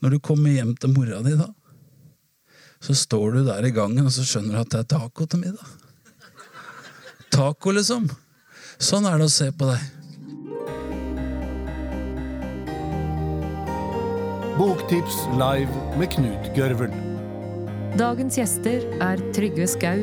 Når du kommer hjem til mora di, da, så står du der i gangen og så skjønner du at det er taco til middag. Taco, liksom. Sånn er det å se på deg. Boktips live med Knut Gørvel. Dagens gjester er Trygve Skau,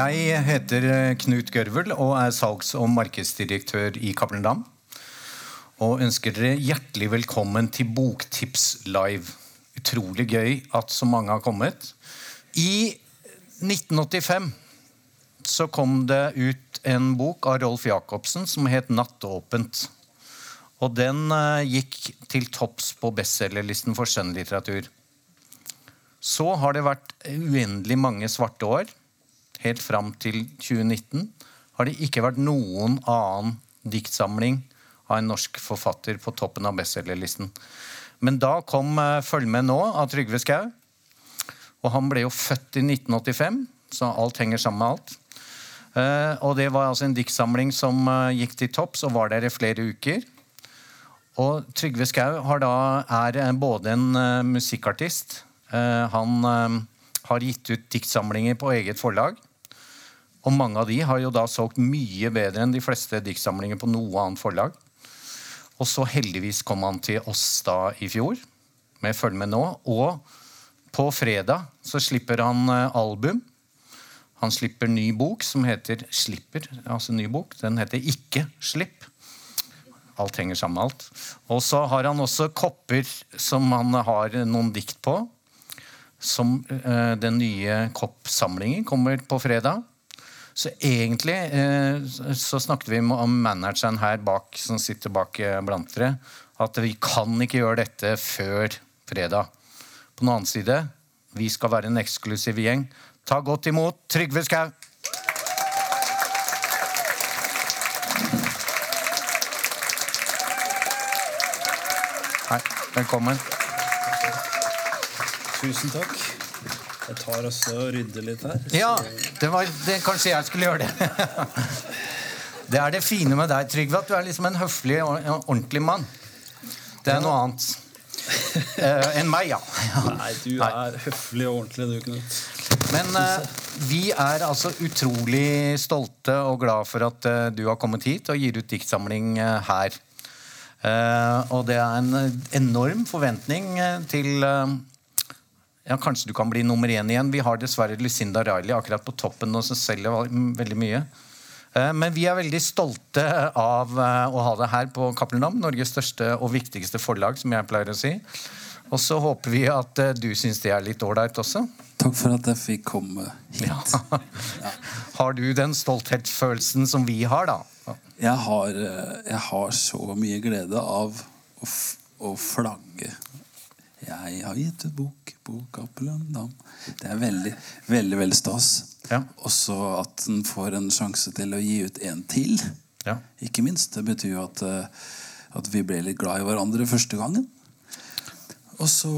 Jeg heter eh, Knut Gørvel og er salgs- og markedsdirektør i Cappelen Dam. Og ønsker dere hjertelig velkommen til Boktips live. Utrolig gøy at så mange har kommet. I 1985 så kom det ut en bok av Rolf Jacobsen som het 'Nattåpent'. Og den eh, gikk til topps på bestselgerlisten for skjønnlitteratur. Så har det vært uendelig mange svarte år helt fram til 2019 har det ikke vært noen annen diktsamling av en norsk forfatter på toppen av bestselgerlisten. Men da kom uh, 'Følg med nå' av Trygve Skau. Og han ble jo født i 1985, så alt henger sammen med alt. Uh, og det var altså en diktsamling som uh, gikk til topps og var der i flere uker. Og Trygve Skau er både en musikkartist Han har gitt ut diktsamlinger på eget forlag. Og mange av de har jo da solgt mye bedre enn de fleste diktsamlinger på noe annet forlag. Og så heldigvis kom han til oss da i fjor med Følg med nå. Og på fredag så slipper han eh, album. Han slipper ny bok som heter Slipper. Altså ny bok. Den heter Ikke slipp. Alt henger sammen med alt. Og så har han også kopper som han har noen dikt på. Som eh, Den nye koppsamlingen kommer på fredag. Så egentlig eh, så snakket vi om manageren her bak, som sitter bak eh, blant dere, at vi kan ikke gjøre dette før fredag. På den annen side, vi skal være en eksklusiv gjeng. Ta godt imot Trygve Skau! Hei. Velkommen. Tusen takk. Jeg tar også og rydder litt her. Ja, det var, det, kanskje jeg skulle gjøre det. Det er det fine med deg, Trygve, at du er liksom en høflig og ordentlig mann. Det er noe annet uh, enn meg, ja. Nei, du er høflig og ordentlig, du, Knut. Men uh, vi er altså utrolig stolte og glad for at uh, du har kommet hit og gir ut diktsamling her. og det er en enorm forventning til ja, kanskje du kan bli nummer én igjen. Vi har dessverre Lucinda Riley akkurat på toppen og som selger veldig mye. Eh, men vi er veldig stolte av eh, å ha det her på Cappelen Norges største og viktigste forlag, som jeg pleier å si. Og så håper vi at eh, du syns det er litt ålreit også. Takk for at jeg fikk komme hit. Ja. Ja. Har du den stolthetsfølelsen som vi har, da? Jeg har, jeg har så mye glede av å, å flagge jeg har gitt ut bok på Cappelen Dam. Det er veldig, veldig veldig stas. Ja. Også at en får en sjanse til å gi ut en til. Ja. Ikke minst. Det betyr jo at, eh, at, vi ble litt glad i hverandre første gangen. Og så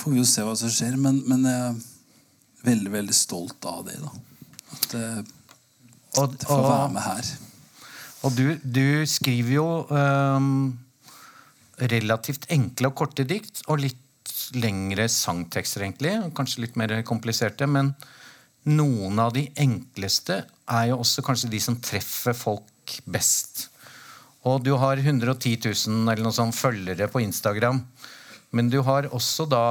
får vi jo se hva som skjer. Men, men jeg er veldig, veldig stolt av det. da. At jeg får være med her. Og du, du skriver jo um relativt enkle og korte dikt, og litt lengre sangtekster, egentlig. Kanskje litt mer kompliserte. Men noen av de enkleste er jo også kanskje de som treffer folk best. Og du har 110 000 eller noe sånt følgere på Instagram. Men du har også da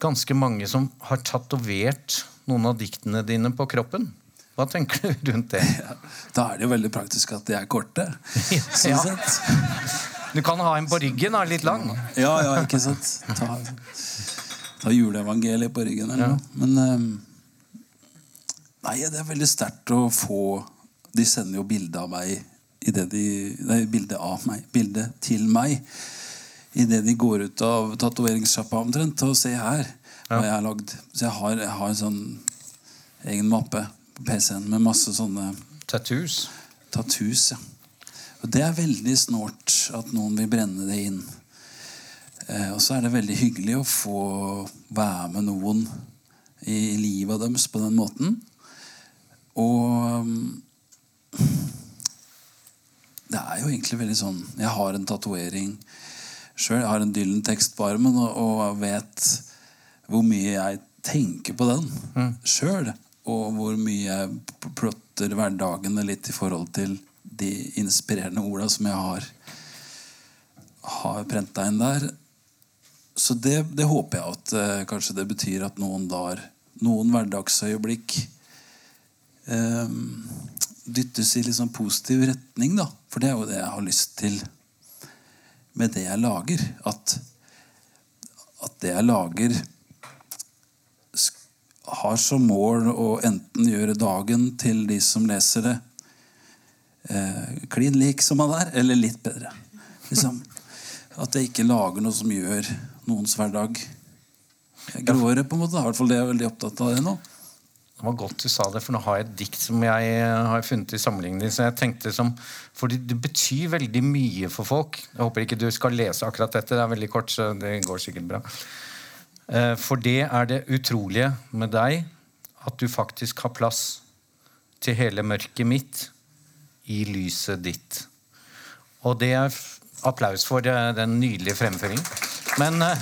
ganske mange som har tatovert noen av diktene dine på kroppen. Hva tenker du rundt det? Ja, da er det jo veldig praktisk at de er korte. Sånn ja. Du kan ha en på ryggen, da, litt lang. Ja, ja, ikke sant. Ta, ta juleevangeliet på ryggen eller noe. Men um, Nei, det er veldig sterkt å få De sender jo bilde av meg i det de Nei, bilde av meg. Bilde til meg. Idet de går ut av tatoveringssjappa omtrent. Og se her hva jeg har lagd. Så jeg har, jeg har en sånn egen mappe på PC-en med masse sånne Tattoos? Tattoos, ja. Og det er veldig snålt at noen vil brenne det inn. Eh, og så er det veldig hyggelig å få være med noen i livet deres på den måten. Og mm, det er jo egentlig veldig sånn Jeg har en tatovering sjøl. Jeg har en Dylan-tekst på armen og, og vet hvor mye jeg tenker på den mm. sjøl. Og hvor mye jeg plotter hverdagene litt i forhold til de inspirerende orda som jeg har, har prenta inn der. Så det, det, håper jeg at eh, kanskje det betyr at noen dager, noen hverdagsøyeblikk eh, dyttes i litt sånn positiv retning. da For det er jo det jeg har lyst til med det jeg lager. At, at det jeg lager, har som mål å enten gjøre dagen til de som leser det, eh, klin lik som han er, eller litt bedre. Liksom. At jeg ikke lager noe som gjør noens hverdag gråere. på en måte. I hvert fall det jeg veldig opptatt av det nå. Det var godt du sa det, for nå har jeg et dikt som jeg har funnet i sammenligning. Så jeg tenkte som, For det betyr veldig mye for folk. Jeg håper ikke du skal lese akkurat dette. Det er veldig kort, så det går sikkert bra. Eh, for det er det utrolige med deg at du faktisk har plass til hele mørket mitt i lyset ditt. Og det er applaus for den nydelige fremføringen. Men uh,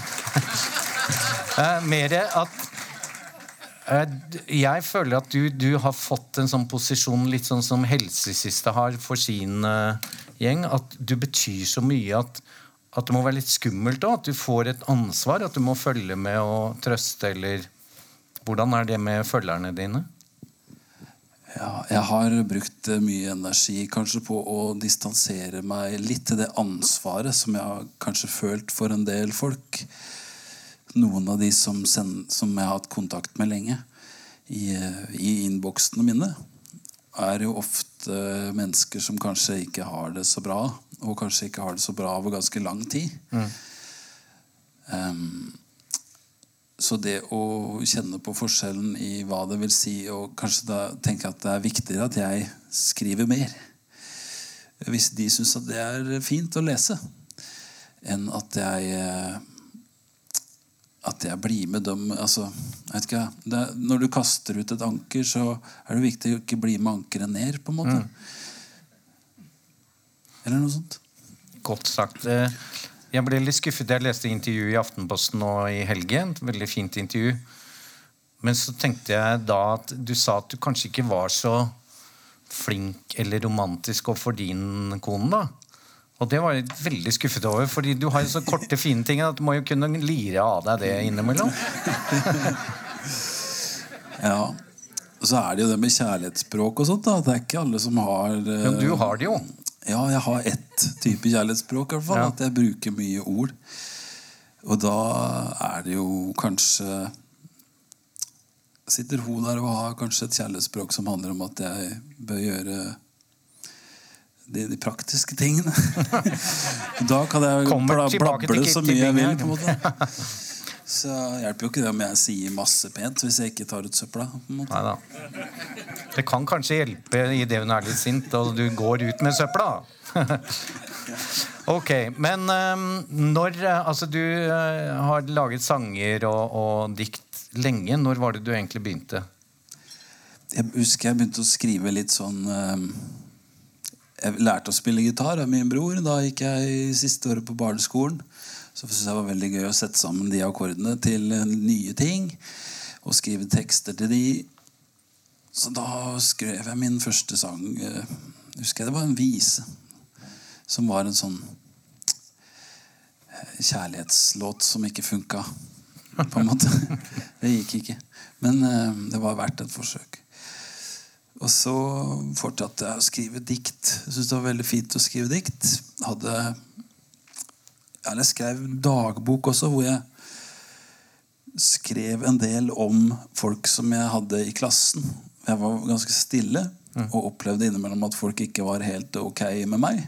mer at uh, Jeg føler at du, du, har fått en sånn posisjon litt sånn som Helsesiste har for sin uh, gjeng. At du betyr så mye at, at det må være litt skummelt òg. At du får et ansvar. At du må følge med og trøste eller Hvordan er det med følgerne dine? Ja, jeg har brukt mye energi kanskje på å distansere meg litt til det ansvaret som jeg har kanskje følt for en del folk. Noen av de som, send, som jeg har hatt kontakt med lenge i, i innboksene mine, er jo ofte mennesker som kanskje ikke har det så bra. Og kanskje ikke har det så bra over ganske lang tid. Mm. Um, så det å kjenne på forskjellen i hva det vil si, og kanskje da tenke at det er viktigere at jeg skriver mer Hvis de syns at det er fint å lese, enn at jeg at jeg blir med dem altså, ikke, er, Når du kaster ut et anker, så er det viktig å ikke bli med ankeret ned. på en måte. Mm. Eller noe sånt. Godt sagt. Eh, jeg ble litt skuffet. Jeg leste intervju i Aftenposten nå i helgen. Et veldig fint intervju. Men så tenkte jeg da at du sa at du kanskje ikke var så flink eller romantisk overfor din kone. da. Og det var jeg veldig skuffet over, fordi du har jo så korte, fine ting at du må jo kunne lire av deg det innimellom. ja. Og Så er det jo det med kjærlighetsspråk og sånt. da. Det er ikke alle som har uh... Men du har det jo. Ja, jeg har ett type kjærlighetsspråk. I hvert fall, ja. At jeg bruker mye ord. Og da er det jo kanskje Sitter hun der og har kanskje et kjærlighetsspråk som handler om at jeg bør gjøre de, de praktiske tingene. da kan jeg blable så mye jeg vil. på en måte Så hjelper jo ikke det om jeg sier masse pent hvis jeg ikke tar ut søpla. På en måte. Neida. Det kan kanskje hjelpe i det hun er litt sint, og du går ut med søpla. ok, men um, når Altså, du uh, har laget sanger og, og, dikt lenge. Når var det du egentlig begynte? Jeg husker jeg begynte å skrive litt sånn um, Jeg lærte å spille gitar av min bror. Da gikk jeg siste året på barneskolen. Så syntes jeg det var veldig gøy å sette sammen de akkordene til nye ting. Og skrive tekster til de. Så da skrev jeg min første sang. Jeg eh, husker jeg Det var en vise. Som var en sånn eh, kjærlighetslåt som ikke funka. På en måte. Det gikk ikke. Men eh, det var verdt et forsøk. Og så fortsatte jeg å skrive dikt. Jeg syntes det var veldig fint å skrive dikt. Hadde jeg skrev dagbok også, hvor jeg skrev en del om folk som jeg hadde i klassen. Jeg var ganske stille mm. og opplevde innimellom at folk ikke var helt ok med meg.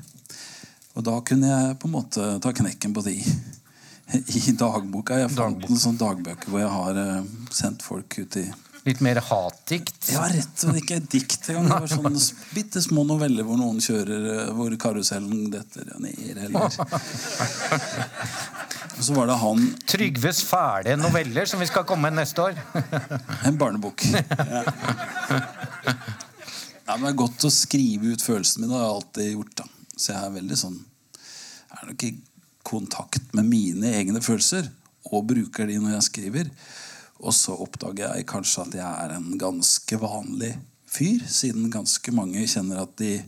Og da kunne jeg på en måte ta knekken på de i dagboka. Jeg fant noen sånne dagbøker hvor jeg har eh, sendt folk ut i Litt mer hatdikt? Ja, rett og ikke dikt. Det var sånne bitte små noveller hvor noen kjører eh, hvor karusellen detter ned. Eller. Og så var det han Trygves fæle noveller som vi skal komme med neste år. En barnebok. Ja. Ja, men det er godt å skrive ut følelsene mine. Det har jeg alltid gjort. da. Så jeg er veldig sånn Jeg er nok i kontakt med mine egne følelser og bruker de når jeg skriver. Og så oppdager jeg kanskje at jeg er en ganske vanlig fyr, siden ganske mange kjenner at de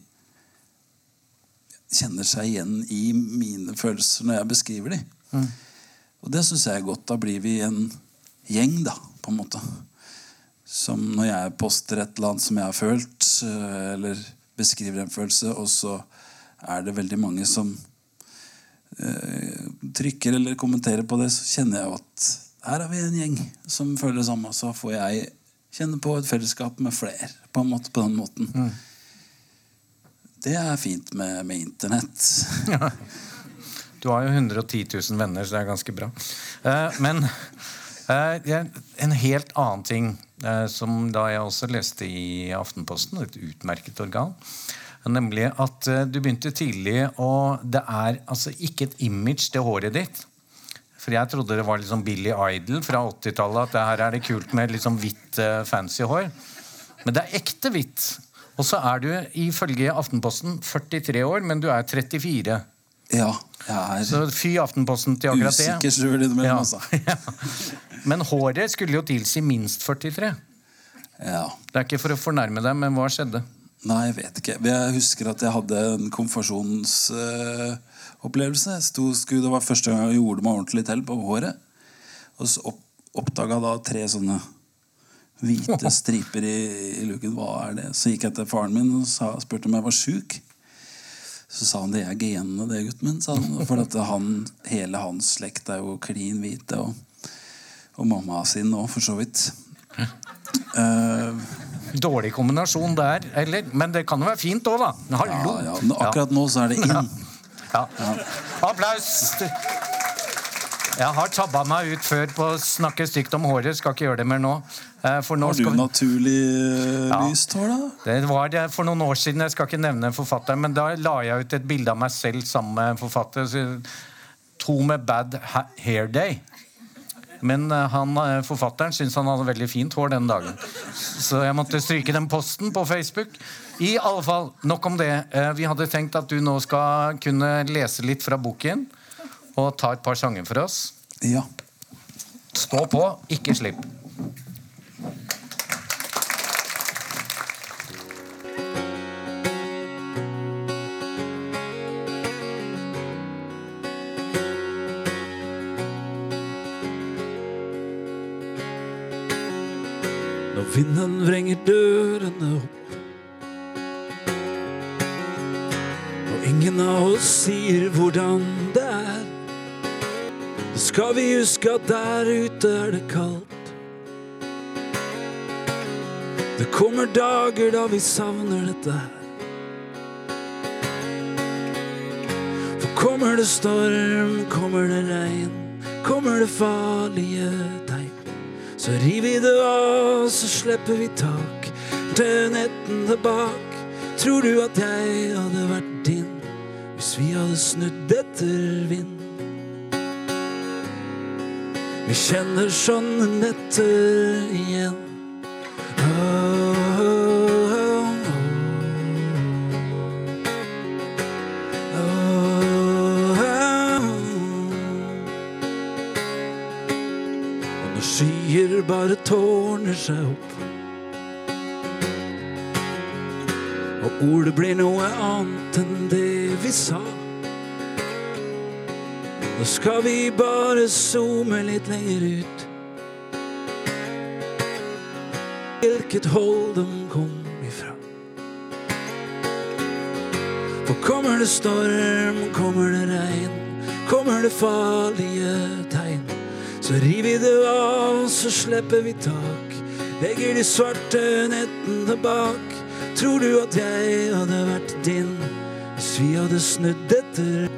kjenner seg igjen i mine følelser når jeg beskriver dem. Og det syns jeg er godt. Da blir vi en gjeng, da, på en måte. Som når jeg poster et eller annet som jeg har følt, eh, eller beskriver en følelse, og så er det veldig mange som eh, trykker eller kommenterer på det, så kjenner jeg at her er vi en gjeng som føler det samme. Så får jeg kjenne på et fellesskap med flere på en måte på den måten. Det er fint med, med internett. Du har jo 110 000 venner, så det er ganske bra. Eh, men eh, en helt annen ting eh, som da jeg også leste i Aftenposten, et utmerket organ, nemlig at du begynte tidlig, og det er altså ikke et image det håret ditt. For jeg trodde det var liksom Billy Idol fra 80-tallet, at det her er det kult med liksom hvitt, fancy hår. Men det er ekte hvitt. Og så er du ifølge Aftenposten 43 år, men du er 34. Ja, jeg Så er fy Aftenposten til akkurat det. usikker sjøl innimellom, Ja. altså. Ja. Men håret skulle jo tilsi minst 43. Ja. Det er ikke for å fornærme deg, men hva skjedde? Nei, jeg vet ikke. Jeg husker at jeg hadde en konfirmasjonsopplevelse. det var første gang jeg gjorde meg ordentlig til på håret. Og så opp, oppdaga da tre sånne hvite striper i, i luken. Hva er det? Så gikk jeg til faren min og sa, spurte om jeg var sjuk. Så sa han det er genene, det, gutten min. Sa han. For at han, hele hans slekt er jo klin hvite. Og, og mamma sin òg, for så vidt. Uh, Dårlig kombinasjon der, eller? Men det kan jo være fint òg, da. Hallo! ja, ja. Akkurat nå så er det inn. Ja. Applaus! Jeg har tabba meg ut før på å snakke stygt om håret. Skal ikke gjøre det mer nå. Eh, For nå Har du vi... naturlig eh, Ja. lyst hår, da? Det var det for noen år siden, jeg skal ikke nevne forfatteren, men da la jeg ut et bilde av meg selv sammen med forfatteren. forfatter. To med bad ha hair day. Men eh, han, forfatteren syntes han hadde veldig fint hår den dagen. Så jeg måtte stryke den posten på Facebook. I alle fall, nok om det. Vi hadde tenkt at du nå skal kunne lese litt fra boken og ta et par sanger for oss. Ja. Stå på, ikke slipp. Når vinden vrenger dørene opp Og ingen av oss sier hvordan det er skal vi huske at der ute er det kaldt Det kommer dager da vi savner dette For kommer det storm, kommer det regn Kommer det farlige tegn så river vi det av, så slipper vi tak til netten tilbake. Tror du at jeg hadde vært din hvis vi hadde snudd etter vind? Vi kjenner sånne netter igjen. Når skyer bare tårner seg opp Og ordet blir noe annet enn det vi sa Nå skal vi bare zoome litt lenger ut Hvilket hold de kom ifra For kommer det storm, kommer det regn Kommer det farlige tegn så river vi det av, så slipper vi tak. Legger de svarte nettene bak. Tror du at jeg hadde vært din hvis vi hadde snudd etter?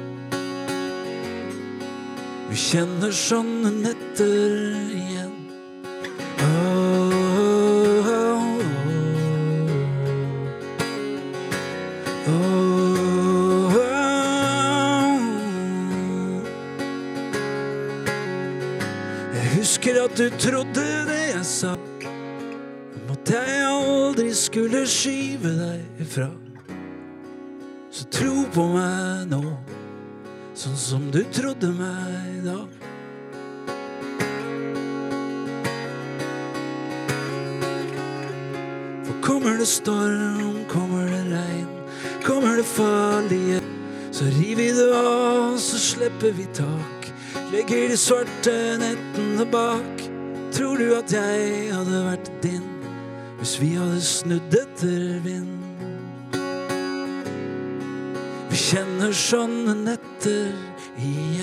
Kjenner sånne netter igjen. Åh, åh, åh, åh. husker at du trodde det jeg sa om at jeg aldri skulle skyve deg ifra. Så tro på meg nå, sånn som du trodde det storm, kommer det regn, kommer det farlige, så river vi det av, så slipper vi tak. Legger de svarte nettene bak. Tror du at jeg hadde vært din hvis vi hadde snudd etter vind? Vi kjenner sånne netter igjen.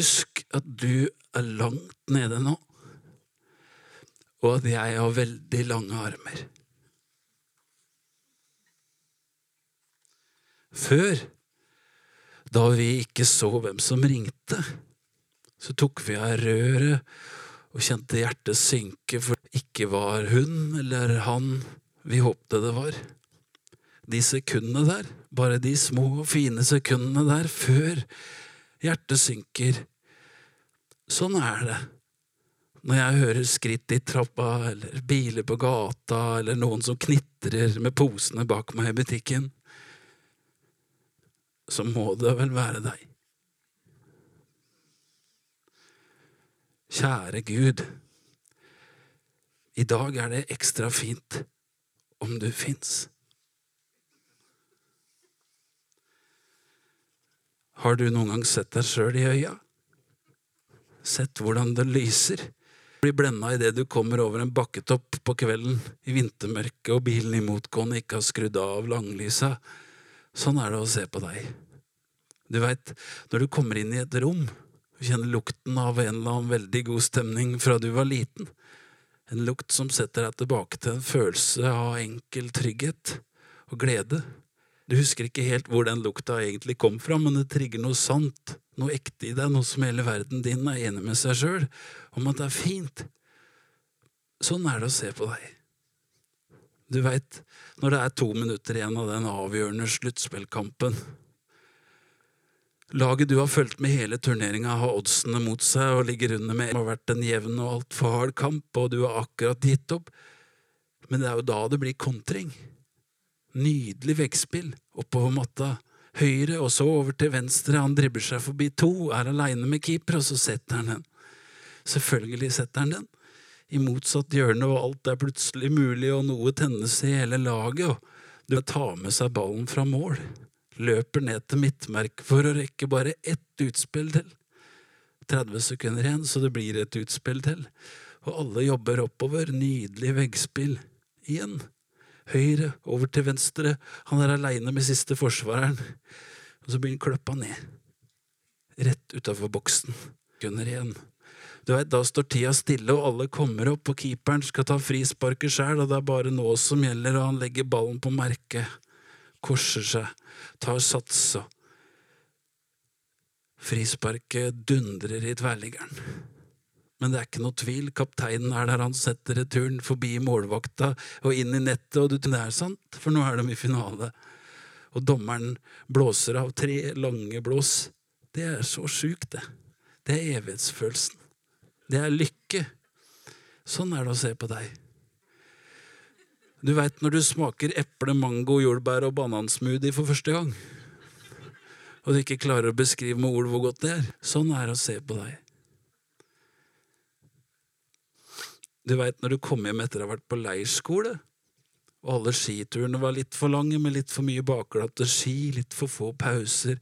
Husk at du er langt nede nå, og at jeg har veldig lange armer. Før, da vi ikke så hvem som ringte, så tok vi av røret og kjente hjertet synke, for det ikke var hun eller han vi håpte det var. De sekundene der, bare de små og fine sekundene der før hjertet synker. Sånn er det når jeg hører skritt i trappa, eller biler på gata, eller noen som knitrer med posene bak meg i butikken. Så må det vel være deg. Kjære Gud, i dag er det ekstra fint om du fins. Har du noen gang sett deg sjøl i øya? Sett hvordan det lyser? Blir blenda idet du kommer over en bakketopp på kvelden i vintermørket og bilen i motgående ikke har skrudd av langlysa. Sånn er det å se på deg. Du veit, når du kommer inn i et rom og kjenner lukten av en eller annen veldig god stemning fra du var liten, en lukt som setter deg tilbake til en følelse av enkel trygghet og glede. Du husker ikke helt hvor den lukta egentlig kom fra, men det trigger noe sant, noe ekte i deg, noe som hele verden din er enig med seg sjøl om at det er fint. Sånn er det å se på deg. Du veit, når det er to minutter igjen av den avgjørende sluttspillkampen. Laget du har fulgt med hele turneringa, har oddsene mot seg og ligger under med. Det har vært en jevn og altfor hard kamp, og du har akkurat gitt opp. Men det er jo da det blir kontring. Nydelig veggspill oppover matta. Høyre og så over til venstre, han dribber seg forbi to, er aleine med keeper, og så setter han den. Selvfølgelig setter han den. I motsatt hjørne, og alt er plutselig mulig, og noe tennes i hele laget, og du tar med seg ballen fra mål. Løper ned til midtmerket for å rekke bare ett utspill til. 30 sekunder igjen, så det blir et utspill til. Og alle jobber oppover. Nydelig veggspill. Igjen. Høyre, over til venstre. Han er aleine med siste forsvareren. Og så blir han kløppa ned. Rett utafor boksen. Gunner igjen. Du vet, Da står tida stille, og alle kommer opp, og keeperen skal ta frisparket sjæl, og det er bare nå som gjelder, og han legger ballen på merket. Korser seg, tar sats og Frisparket dundrer i tverrliggeren. Men det er ikke noe tvil, kapteinen er der han setter returen forbi målvakta og inn i nettet, og du det er sant, for nå er de i finale. Og dommeren blåser av tre lange blås. Det er så sjukt, det. Det er evighetsfølelsen. Det er lykke. Sånn er det å se på deg. Du veit når du smaker eple, mango, jordbær og banansmoothie for første gang, og du ikke klarer å beskrive med ord hvor godt det er. Sånn er det å se på deg. Du veit når du kom hjem etter å ha vært på leirskole, og alle skiturene var litt for lange med litt for mye bakglatte ski, litt for få pauser,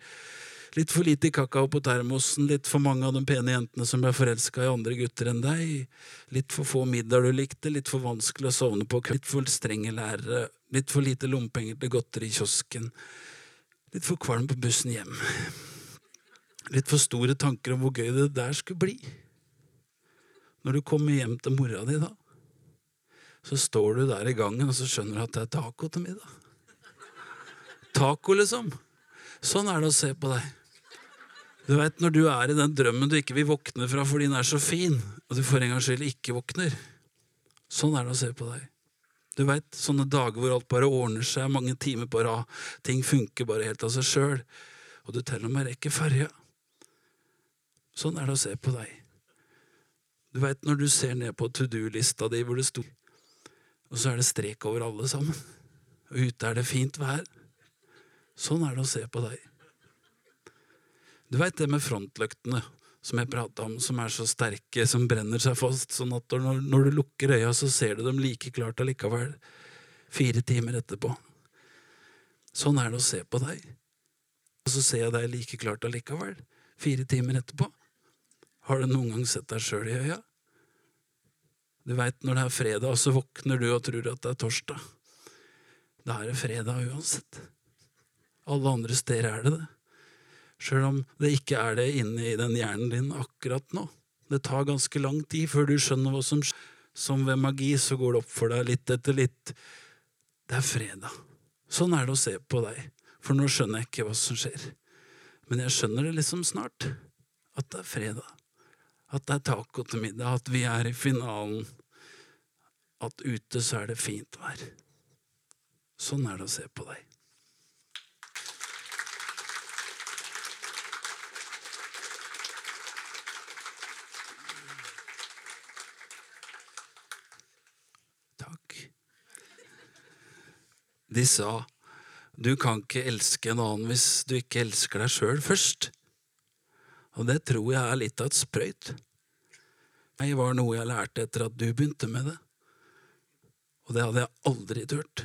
litt for lite kakao på termosen, litt for mange av de pene jentene som ble forelska i andre gutter enn deg, litt for få middager du likte, litt for vanskelig å sovne på, litt for strenge lærere, litt for lite lompenger til godteri i kiosken, litt for kvalm på bussen hjem, litt for store tanker om hvor gøy det der skulle bli. Når du kommer hjem til mora di, da, så står du der i gangen og så skjønner du at det er taco til middag. Taco, liksom. Sånn er det å se på deg. Du vet når du er i den drømmen du ikke vil våkne fra fordi den er så fin, og du for en gangs skyld ikke våkner. Sånn er det å se på deg. Du veit, sånne dager hvor alt bare ordner seg, mange timer på rad, ting funker bare helt av seg sjøl, og du til og med rekker ferja. Sånn er det å se på deg. Du veit når du ser ned på to do-lista di hvor det sto Og så er det strek over alle sammen. Og ute er det fint vær. Sånn er det å se på deg. Du veit det med frontløktene som jeg prata om, som er så sterke, som brenner seg fast, sånn at når, når du lukker øya, så ser du dem like klart allikevel, fire timer etterpå. Sånn er det å se på deg. Og så ser jeg deg like klart allikevel, fire timer etterpå. Har du noen gang sett deg sjøl i øya? Du veit når det er fredag, så våkner du og tror at det er torsdag. Da er det fredag uansett. Alle andre steder er det det. Sjøl om det ikke er det inne i den hjernen din akkurat nå. Det tar ganske lang tid før du skjønner hva som skjer. Som ved magi så går det opp for deg litt etter litt. Det er fredag. Sånn er det å se på deg, for nå skjønner jeg ikke hva som skjer. Men jeg skjønner det liksom snart. At det er fredag. At det er taco til middag, at vi er i finalen. At ute så er det fint vær. Sånn er det å se på deg. Takk. De sa, du kan ikke elske en annen hvis du ikke elsker deg sjøl først. Og det tror jeg er litt av et sprøyt. Det var noe jeg lærte etter at du begynte med det. Og det hadde jeg aldri turt,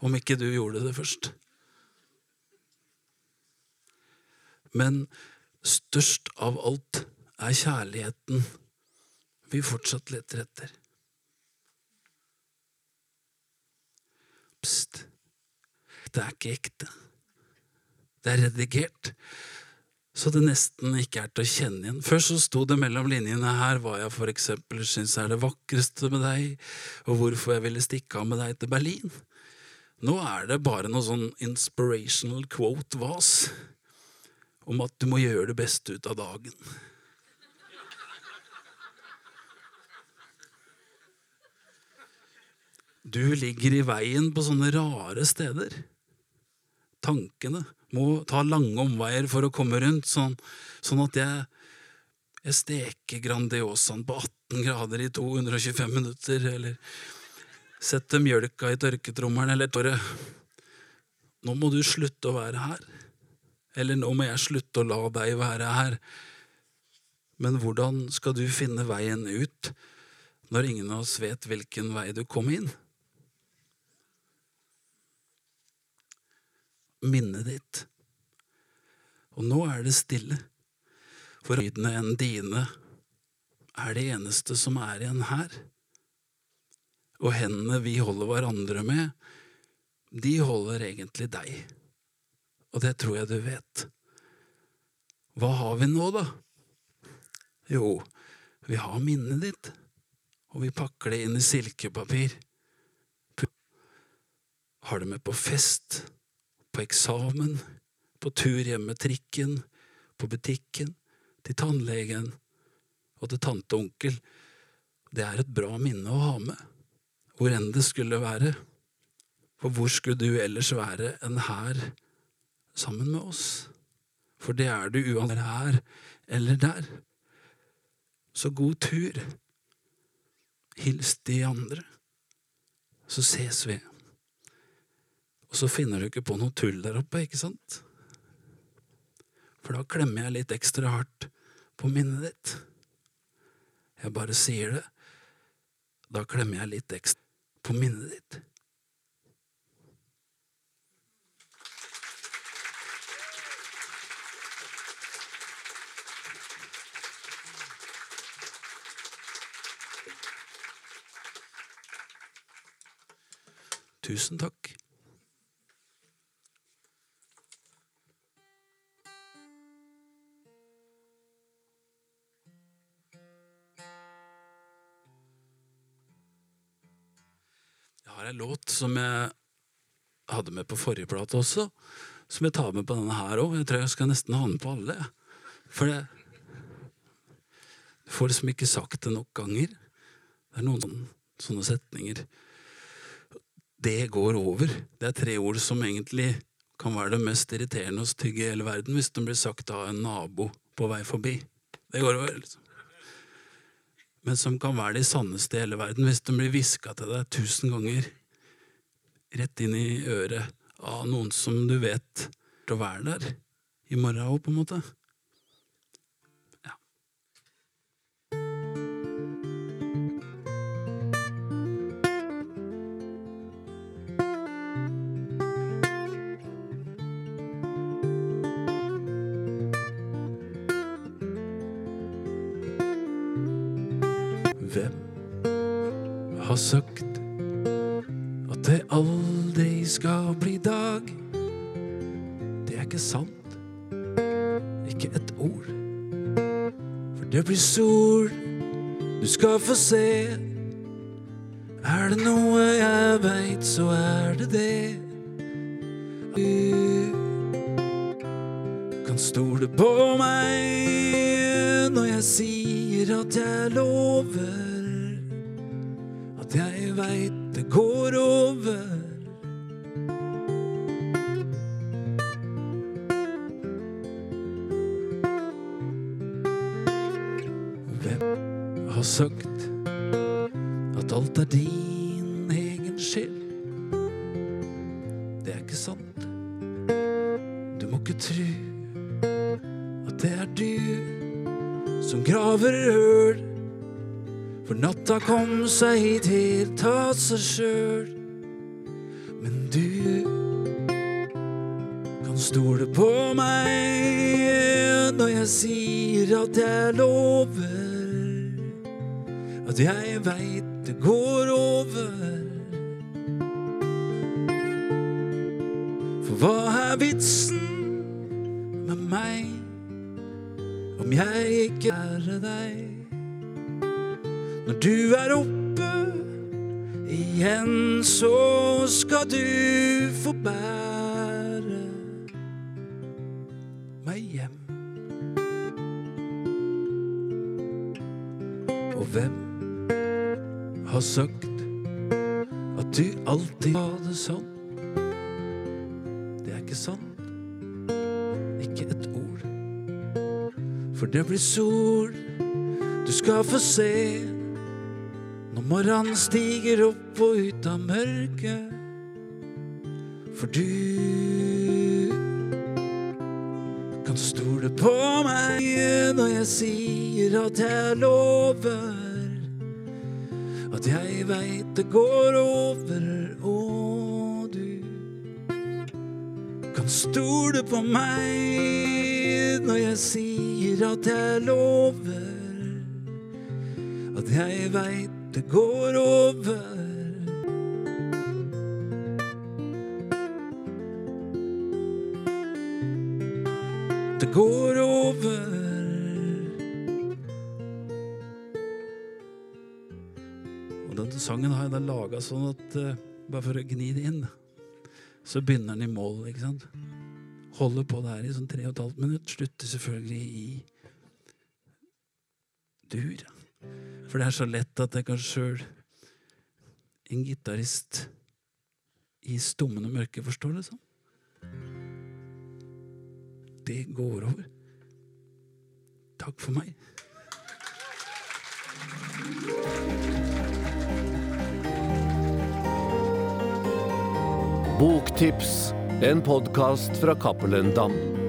om ikke du gjorde det først. Men størst av alt er kjærligheten vi fortsatt leter etter. Pst. Det er ikke ekte. Det er redigert. Så det nesten ikke er til å kjenne igjen. Før så sto det mellom linjene her hva jeg for eksempel syns er det vakreste med deg, og hvorfor jeg ville stikke av med deg til Berlin. Nå er det bare noe sånn inspirational quote-vas om at du må gjøre det beste ut av dagen. Du ligger i veien på sånne rare steder. Tankene må ta lange omveier for å komme rundt, sånn, sånn at jeg, jeg steker Grandiosaen på 18 grader i 225 minutter, eller setter mjølka i tørketrommelen, eller bare Nå må du slutte å være her. Eller nå må jeg slutte å la deg være her. Men hvordan skal du finne veien ut når ingen av oss vet hvilken vei du kom inn? Minnet ditt. Og nå er det stille, for lydene enn dine er det eneste som er igjen her. Og hendene vi holder hverandre med, de holder egentlig deg. Og det tror jeg du vet. Hva har vi nå, da? Jo, vi har minnet ditt, og vi pakker det inn i silkepapir. Har det med på fest på eksamen, på tur hjem med trikken, på butikken, til tannlegen og til tante og onkel. Det er et bra minne å ha med, hvor enn det skulle være. For hvor skulle du ellers være enn her, sammen med oss? For det er du uansett her eller der. Så god tur. Hils de andre. Så ses vi. Og så finner du ikke på noe tull der oppe, ikke sant? For da klemmer jeg litt ekstra hardt på minnet ditt. Jeg bare sier det. Da klemmer jeg litt ekstra på minnet ditt. Tusen takk. En låt som jeg hadde med på forrige plate også, som jeg tar med på denne her òg. Jeg tror jeg skal nesten ha den på alle. For Du får liksom ikke sagt det nok ganger. Det er noen sånne, sånne setninger. Det går over. Det er tre ord som egentlig kan være det mest irriterende og stygge i hele verden hvis den blir sagt av en nabo på vei forbi. Det går over, liksom. Men som kan være de sanneste i hele verden hvis den blir hviska til deg tusen ganger rett inn i øret av noen som du vet til å være der i morgen òg, på en måte. Ja. Hvem har sagt aldri skal bli dag? Det er ikke sant. Ikke et ord. For det blir sol, du skal få se. Er det noe jeg veit, så er det det. Du kan stole på meg når jeg sier at jeg lover at jeg veit det går over. Hvem har sagt at alt er din egen skyld? Natta kom seg hit helt av seg sjøl. Men du kan stole på meg når jeg sier at jeg lover at jeg veit det går over. For hva er vitsen med meg om jeg ikke er deg? Du er oppe igjen, så skal du få bære meg hjem. Og hvem har sagt at du alltid har det sånn? Det er ikke sant. Ikke et ord. For det blir sol, du skal få se. Når morgenen stiger opp og ut av mørket. For du kan stole på meg når jeg sier at jeg lover at jeg veit det går over, og du kan stole på meg når jeg sier at jeg lover at jeg veit det går over. Det går over. Og denne sangen har jeg da laga sånn at eh, bare for å gni det inn, så begynner den i mål, ikke sant? Holder på der i sånn tre og et halvt minutt. Slutter selvfølgelig i dur. For det er så lett at jeg kan sjøl, en gitarist i stummende mørke, forstår det sånn. Det går over. Takk for meg. Boktips, en podkast fra Cappelen Dam.